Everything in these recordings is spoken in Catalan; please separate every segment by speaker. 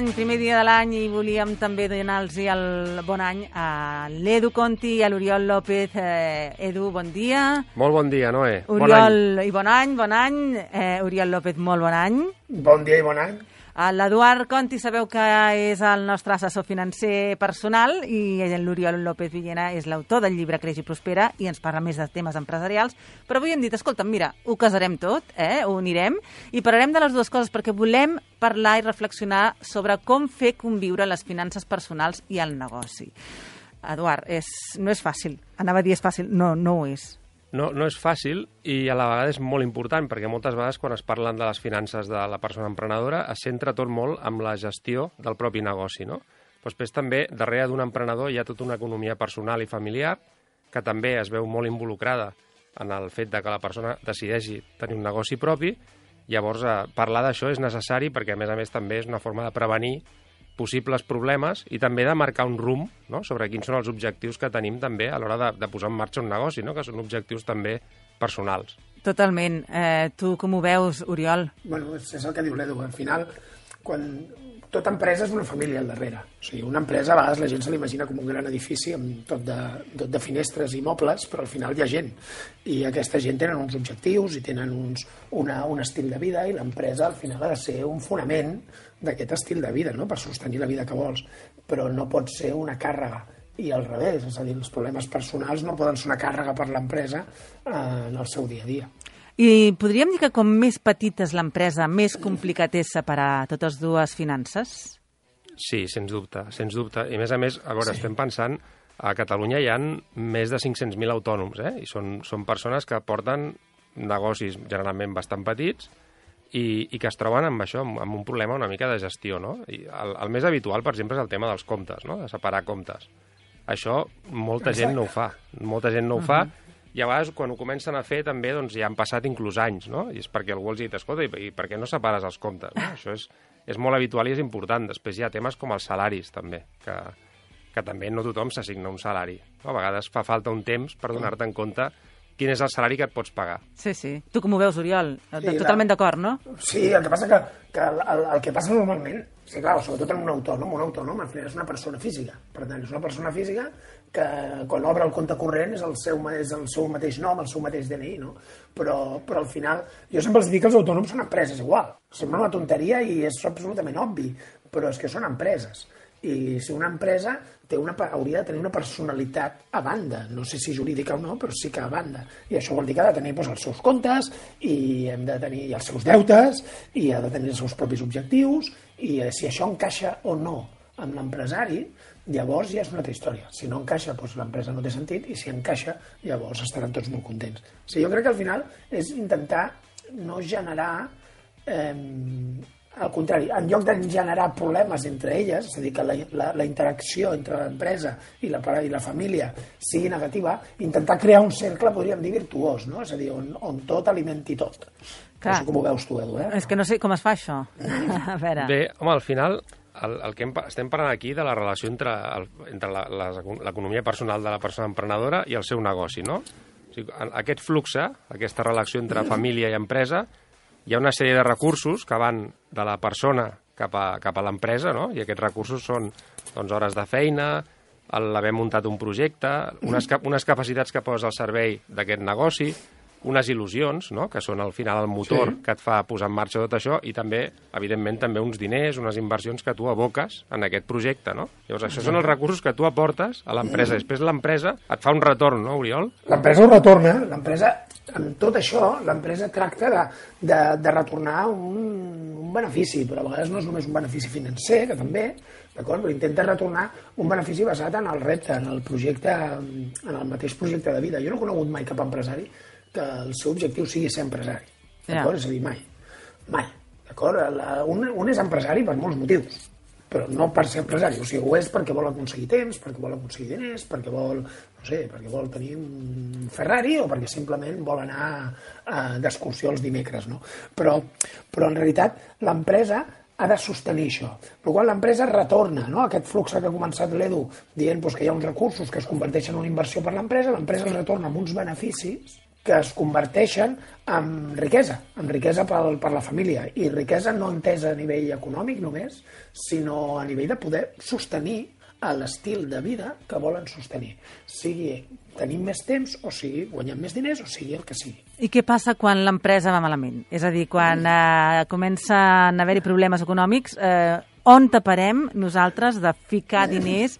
Speaker 1: L'any, primer dia de l'any i volíem també donar-los el bon any a l'Edu Conti i a l'Oriol López. Eh, Edu, bon dia.
Speaker 2: Molt bon dia, Noé.
Speaker 1: Oriol, bon i bon any, bon any. Eh, Oriol López, molt bon any.
Speaker 3: Bon dia i bon any.
Speaker 1: L'Eduard Conti sabeu que és el nostre assessor financer personal i l'Oriol López Villena és l'autor del llibre Creix i Prospera i ens parla més de temes empresarials. Però avui hem dit, escolta, mira, ho casarem tot, eh? ho unirem i parlarem de les dues coses perquè volem parlar i reflexionar sobre com fer conviure les finances personals i el negoci. Eduard, és, no és fàcil. Anava a dir és fàcil. No, no ho és.
Speaker 2: No, no és fàcil i a la vegada és molt important perquè moltes vegades quan es parlen de les finances de la persona emprenedora es centra tot molt amb la gestió del propi negoci, no? Però després també darrere d'un emprenedor hi ha tota una economia personal i familiar que també es veu molt involucrada en el fet de que la persona decideixi tenir un negoci propi. Llavors, eh, parlar d'això és necessari perquè, a més a més, també és una forma de prevenir possibles problemes i també de marcar un rumb no? sobre quins són els objectius que tenim també a l'hora de, de posar en marxa un negoci, no? que són objectius també personals.
Speaker 1: Totalment. Eh, tu com ho veus, Oriol?
Speaker 3: Bueno, és, és el que diu l'Edu. Al final, quan tota empresa és una família al darrere. O sigui, una empresa a vegades la gent se l'imagina com un gran edifici amb tot de, tot de finestres i mobles, però al final hi ha gent. I aquesta gent tenen uns objectius i tenen uns, una, un estil de vida i l'empresa al final ha de ser un fonament d'aquest estil de vida, no? per sostenir la vida que vols. Però no pot ser una càrrega i al revés, és a dir, els problemes personals no poden ser una càrrega per l'empresa eh, en el seu dia a dia.
Speaker 1: I podríem dir que com més petita és l'empresa, més complicat és separar totes dues finances?
Speaker 2: Sí, sens dubte, sens dubte. I a més a més, a veure, sí. estem pensant, a Catalunya hi han més de 500.000 autònoms, eh? I són, són persones que porten negocis generalment bastant petits i, i que es troben amb això, amb, amb un problema una mica de gestió, no? I el, el més habitual, per exemple, és el tema dels comptes, no? De separar comptes. Això molta Exacte. gent no ho fa. Molta gent no ho uh -huh. fa i a vegades quan ho comencen a fer també doncs, ja han passat inclús anys, no? I és perquè algú els ha dit, escolta, i, i per què no separes els comptes? No? Això és, és molt habitual i és important. Després hi ha temes com els salaris, també, que, que també no tothom s'assigna un salari. No? A vegades fa falta un temps per donar-te en compte quin és el salari que et pots pagar.
Speaker 1: Sí, sí. Tu com ho veus, Oriol? Sí, Totalment d'acord, no?
Speaker 3: Sí, el que passa que, que el, el, el que passa normalment, sí, clar, sobretot en un autònom, un autònom al final és una persona física. Per tant, és una persona física que quan obre el compte corrent és el seu, és el seu mateix nom, el seu mateix DNI, no? Però, però al final, jo sempre els dic que els autònoms són empreses igual. Sembla una tonteria i és absolutament obvi, però és que són empreses i si una empresa té una, hauria de tenir una personalitat a banda, no sé si jurídica o no, però sí que a banda. I això vol dir que ha de tenir doncs, els seus comptes i hem de tenir els seus deutes i ha de tenir els seus propis objectius i si això encaixa o no amb l'empresari, llavors ja és una altra història. Si no encaixa, doncs l'empresa no té sentit i si encaixa, llavors estaran tots molt contents. O sigui, jo crec que al final és intentar no generar eh, al contrari, en lloc de generar problemes entre elles, és a dir, que la, la, la interacció entre l'empresa i la, i la família sigui negativa, intentar crear un cercle, podríem dir, virtuós, no? és a dir, on, on tot alimenti tot. Clar. No sé com ho veus tu, Edu, eh?
Speaker 1: És que no sé com es fa això.
Speaker 2: a veure. Bé, home, al final, el, el que hem, estem parlant aquí de la relació entre, el, entre l'economia personal de la persona emprenedora i el seu negoci, no? O sigui, aquest flux, aquesta relació entre família i empresa, hi ha una sèrie de recursos que van de la persona cap a, cap a l'empresa, no? i aquests recursos són doncs, hores de feina, l'haver muntat un projecte, unes, unes capacitats que posa al servei d'aquest negoci, unes il·lusions, no? que són al final el motor sí. que et fa posar en marxa tot això, i també, evidentment, també uns diners, unes inversions que tu aboques en aquest projecte. No? Llavors, això són els recursos que tu aportes a l'empresa. Després l'empresa et fa un retorn, no, Oriol?
Speaker 3: L'empresa ho retorna. L'empresa, amb tot això, l'empresa tracta de, de, de retornar un, un benefici, però a vegades no és només un benefici financer, que també, d'acord? Però intenta retornar un benefici basat en el repte, en el projecte, en el mateix projecte de vida. Jo no he conegut mai cap empresari que el seu objectiu sigui ser empresari. D'acord? Ja. És a dir, mai. Mai. D'acord? Un, un és empresari per molts motius, però no per ser empresari. O sigui, ho és perquè vol aconseguir temps, perquè vol aconseguir diners, perquè vol, no sé, perquè vol tenir un Ferrari o perquè simplement vol anar uh, d'excursió els dimecres, no? Però, però en realitat l'empresa ha de sostenir això. Per qual l'empresa retorna no? aquest flux que ha començat l'Edu dient doncs, que hi ha uns recursos que es converteixen en una inversió per l'empresa, l'empresa retorna amb uns beneficis que es converteixen en riquesa, en riquesa per, per la família. I riquesa no entesa a nivell econòmic només, sinó a nivell de poder sostenir l'estil de vida que volen sostenir. Sigui tenim més temps, o sigui guanyem més diners, o sigui el que sigui.
Speaker 1: I què passa quan l'empresa va malament? És a dir, quan eh, comencen a haver-hi problemes econòmics, eh, on taparem nosaltres de ficar diners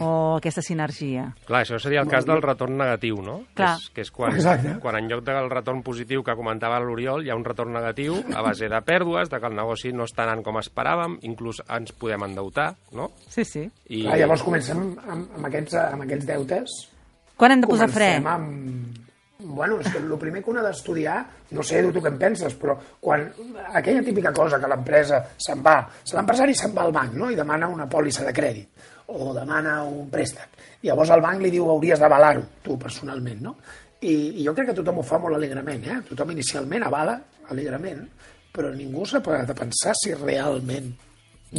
Speaker 1: o aquesta sinergia.
Speaker 2: Clar, això seria el cas del retorn negatiu, no?
Speaker 1: Clar.
Speaker 2: Que és, que és quan,
Speaker 3: Exacte.
Speaker 2: quan en lloc del retorn positiu que comentava l'Oriol, hi ha un retorn negatiu a base de pèrdues, de que el negoci no està anant com esperàvem, inclús ens podem endeutar, no?
Speaker 1: Sí, sí.
Speaker 2: I,
Speaker 3: Clar, llavors comencem amb, amb, aquests, amb aquests deutes
Speaker 1: Quan hem de posar fre?
Speaker 3: Amb... Bueno, és que el primer que un ha d'estudiar, no sé tu què en penses, però quan aquella típica cosa que l'empresa se'n va, l'empresari se'n va al banc no? i demana una pòlissa de crèdit o demana un préstec. I llavors el banc li diu hauries d'avalar-ho, tu personalment, no? I, I jo crec que tothom ho fa molt alegrement, eh? Tothom inicialment avala alegrement, però ningú s'ha parat a pensar si realment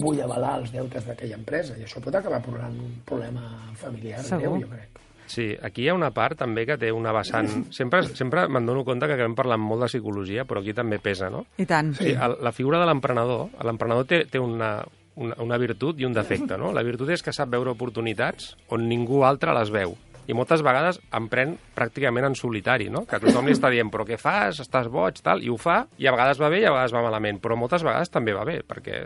Speaker 3: vull avalar els deutes d'aquella empresa i això pot acabar provocant un problema familiar
Speaker 1: Segur.
Speaker 3: greu, jo crec.
Speaker 2: Sí, aquí hi ha una part també que té una vessant... Sempre, sempre me'n dono compte que acabem parlant molt de psicologia, però aquí també pesa, no?
Speaker 1: I tant.
Speaker 2: Sí, el, la figura de l'emprenedor, l'emprenedor té, té una, una, una virtut i un defecte, no? La virtut és que sap veure oportunitats on ningú altre les veu. I moltes vegades emprèn pràcticament en solitari, no? Que tothom li està dient, però què fas? Estàs boig, tal? I ho fa, i a vegades va bé i a vegades va malament, però moltes vegades també va bé, perquè...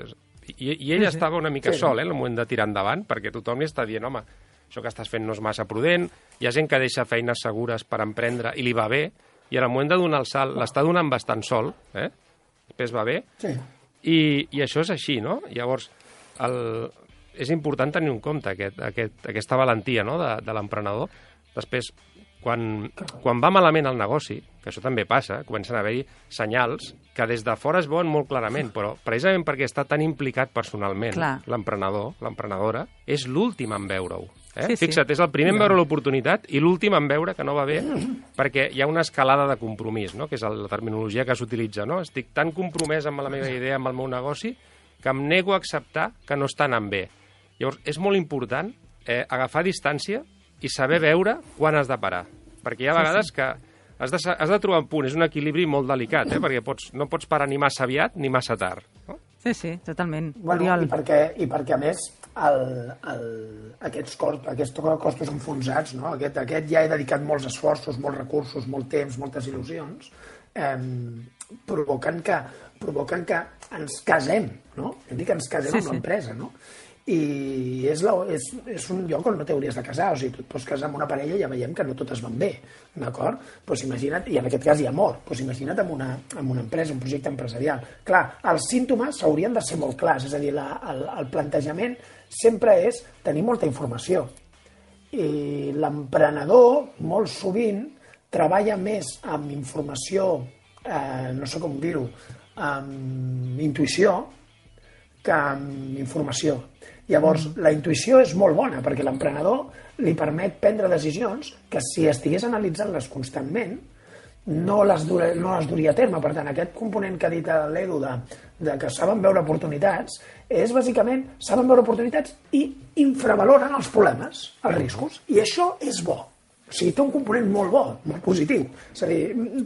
Speaker 2: I, i ell estava una mica
Speaker 3: Sí.
Speaker 2: sol, eh, en el moment de tirar endavant, perquè tothom li està dient, home, això que estàs fent no és massa prudent, hi ha gent que deixa feines segures per emprendre i li va bé, i en el moment de donar el salt l'està donant bastant sol, eh? després va bé,
Speaker 3: Sí.
Speaker 2: i, I això és així, no? Llavors, el, és important tenir en compte aquest, aquest, aquesta valentia no? de, de l'emprenedor. Després, quan, quan va malament el negoci, que això també passa, comencen a haver-hi senyals que des de fora es veuen molt clarament, però precisament perquè està tan implicat personalment l'emprenedor, l'emprenedora, és l'últim en veure-ho. Eh?
Speaker 1: Sí, sí.
Speaker 2: Fixa't, és el primer en veure l'oportunitat i l'últim en veure que no va bé, perquè hi ha una escalada de compromís, no? que és la terminologia que s'utilitza. No? Estic tan compromès amb la meva idea, amb el meu negoci, que em nego a acceptar que no està anant bé. Llavors, és molt important eh, agafar distància i saber veure quan has de parar. Perquè hi ha vegades que has de, has de trobar un punt, és un equilibri molt delicat, eh? perquè pots, no pots parar ni massa aviat ni massa tard. No?
Speaker 1: Sí, sí, totalment.
Speaker 3: Bueno,
Speaker 1: Oriol.
Speaker 3: i, perquè, I perquè, a més, el, el, aquests, costos, aquests costos enfonsats, no? aquest, aquest ja he dedicat molts esforços, molts recursos, molt temps, moltes il·lusions, eh, provoquen, que, provoquen que ens casem, no? Hem dit que ens casem
Speaker 1: Sí,
Speaker 3: amb
Speaker 1: sí.
Speaker 3: l'empresa, no? I és, la, és, és un lloc on no t'hauries de casar, o sigui, tu et pots casar amb una parella i ja veiem que no totes van bé, d'acord? Doncs imagina't, i en aquest cas hi ha amor, doncs imagina't amb una, amb una empresa, un projecte empresarial. Clar, els símptomes haurien de ser molt clars, és a dir, la, el, el plantejament sempre és tenir molta informació. I l'emprenedor, molt sovint, treballa més amb informació, eh, no sé com dir-ho, amb intuïció, que amb informació. Llavors, mm. la intuïció és molt bona perquè l'emprenedor li permet prendre decisions que si estigués analitzant-les constantment no les, dura, no les duria a terme. Per tant, aquest component que ha dit l'Edu de, de que saben veure oportunitats és bàsicament saben veure oportunitats i infravaloren els problemes, els riscos. I això és bo. O sigui, té un component molt bo, molt positiu. És a dir,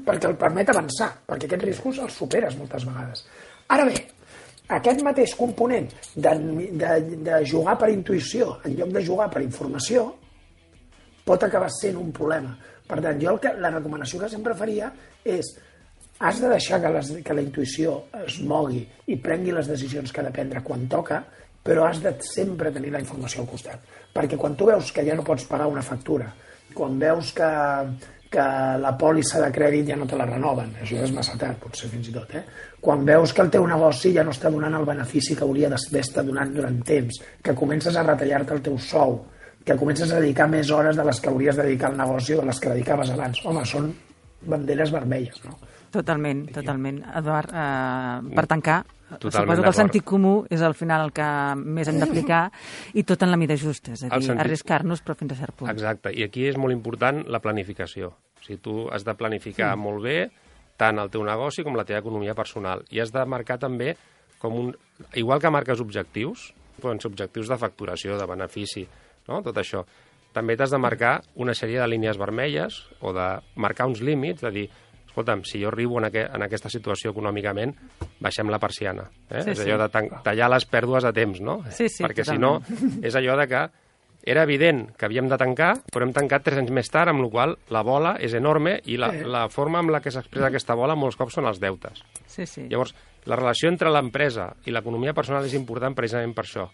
Speaker 3: perquè el permet avançar, perquè aquests riscos els superes moltes vegades. Ara bé, aquest mateix component de, de, de jugar per intuïció en lloc de jugar per informació pot acabar sent un problema. Per tant, jo el que, la recomanació que sempre faria és has de deixar que, les, que la intuïció es mogui i prengui les decisions que ha de prendre quan toca, però has de sempre tenir la informació al costat. Perquè quan tu veus que ja no pots pagar una factura, quan veus que, que la pòlissa de crèdit ja no te la renoven, això és massa tard, potser fins i tot, eh? quan veus que el teu negoci ja no està donant el benefici que hauria d'haver estat donant durant temps, que comences a retallar-te el teu sou, que comences a dedicar més hores de les que hauries de dedicar al negoci o de les que dedicaves abans. Home, són banderes vermelles, no?
Speaker 1: Totalment, totalment. Eduard, eh, per tancar,
Speaker 2: Totalment
Speaker 1: suposo que el sentit comú és al final el que més hem d'aplicar i tot en la mida justa, és a dir,
Speaker 2: sentit-
Speaker 1: arriscar-nos però fins a cert punt.
Speaker 2: Exacte, i aquí és molt important la planificació. O sigui, tu has de planificar mm. molt bé tant el teu negoci com la teva economia personal. I has de marcar també com un... Igual que marques objectius, poden ser objectius de facturació, de benefici, no? tot això. també t'has de marcar una sèrie de línies vermelles o de marcar uns límits, de dir, escolta'm, si jo arribo en, aqu en aquesta situació econòmicament, baixem la persiana. Eh?
Speaker 1: Sí,
Speaker 2: és
Speaker 1: sí.
Speaker 2: allò de tallar les pèrdues a temps, no?
Speaker 1: Sí, sí,
Speaker 2: Perquè
Speaker 1: totalment.
Speaker 2: si no, és allò de que era evident que havíem de tancar, però hem tancat tres anys més tard, amb la qual la bola és enorme i la, la forma amb la que s'expressa aquesta bola molts cops són els deutes.
Speaker 1: Sí, sí.
Speaker 2: Llavors, la relació entre l'empresa i l'economia personal és important precisament per això.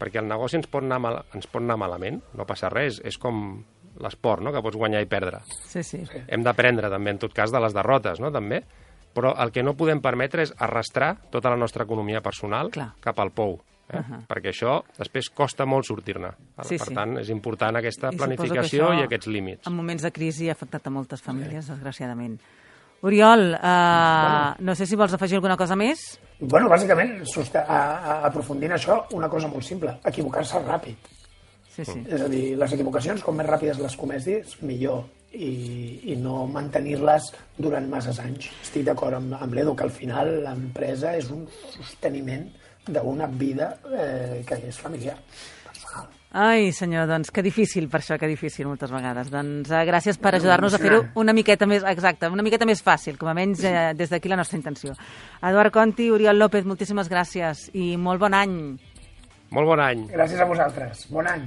Speaker 2: Perquè el negoci ens pot anar, mal, ens pot anar malament, no passa res, és com l'esport, no?, que pots guanyar i perdre.
Speaker 1: Sí, sí.
Speaker 2: Hem d'aprendre també, en tot cas, de les derrotes, no?, també. Però el que no podem permetre és arrastrar tota la nostra economia personal
Speaker 1: Clar.
Speaker 2: cap al pou. Eh?
Speaker 1: Ahà.
Speaker 2: Perquè això després costa molt sortir-ne.
Speaker 1: Sí,
Speaker 2: per
Speaker 1: sí.
Speaker 2: tant, és important aquesta
Speaker 1: I
Speaker 2: planificació
Speaker 1: això,
Speaker 2: i aquests límits.
Speaker 1: En moments de crisi ha afectat a moltes famílies, desgraciadament. Oriol, uh, no sé si vols afegir alguna cosa més.
Speaker 3: Bueno, bàsicament, a, a, aprofundint això, una cosa molt simple, equivocar-se ràpid.
Speaker 1: Sí, sí.
Speaker 3: És a dir, les equivocacions, com més ràpides les cometis, millor. I, i no mantenir-les durant masses anys. Estic d'acord amb, amb l'Edu, que al final l'empresa és un sosteniment d'una vida eh, que és familiar,
Speaker 1: Ai, senyor, doncs que difícil per això, que difícil moltes vegades. Doncs uh, gràcies per ajudar-nos a fer-ho una miqueta més, exacte, una miqueta més fàcil, com a menys eh, des d'aquí la nostra intenció. Eduard Conti, Oriol López, moltíssimes gràcies i molt bon any.
Speaker 2: Molt bon any.
Speaker 3: Gràcies a vosaltres. Bon any.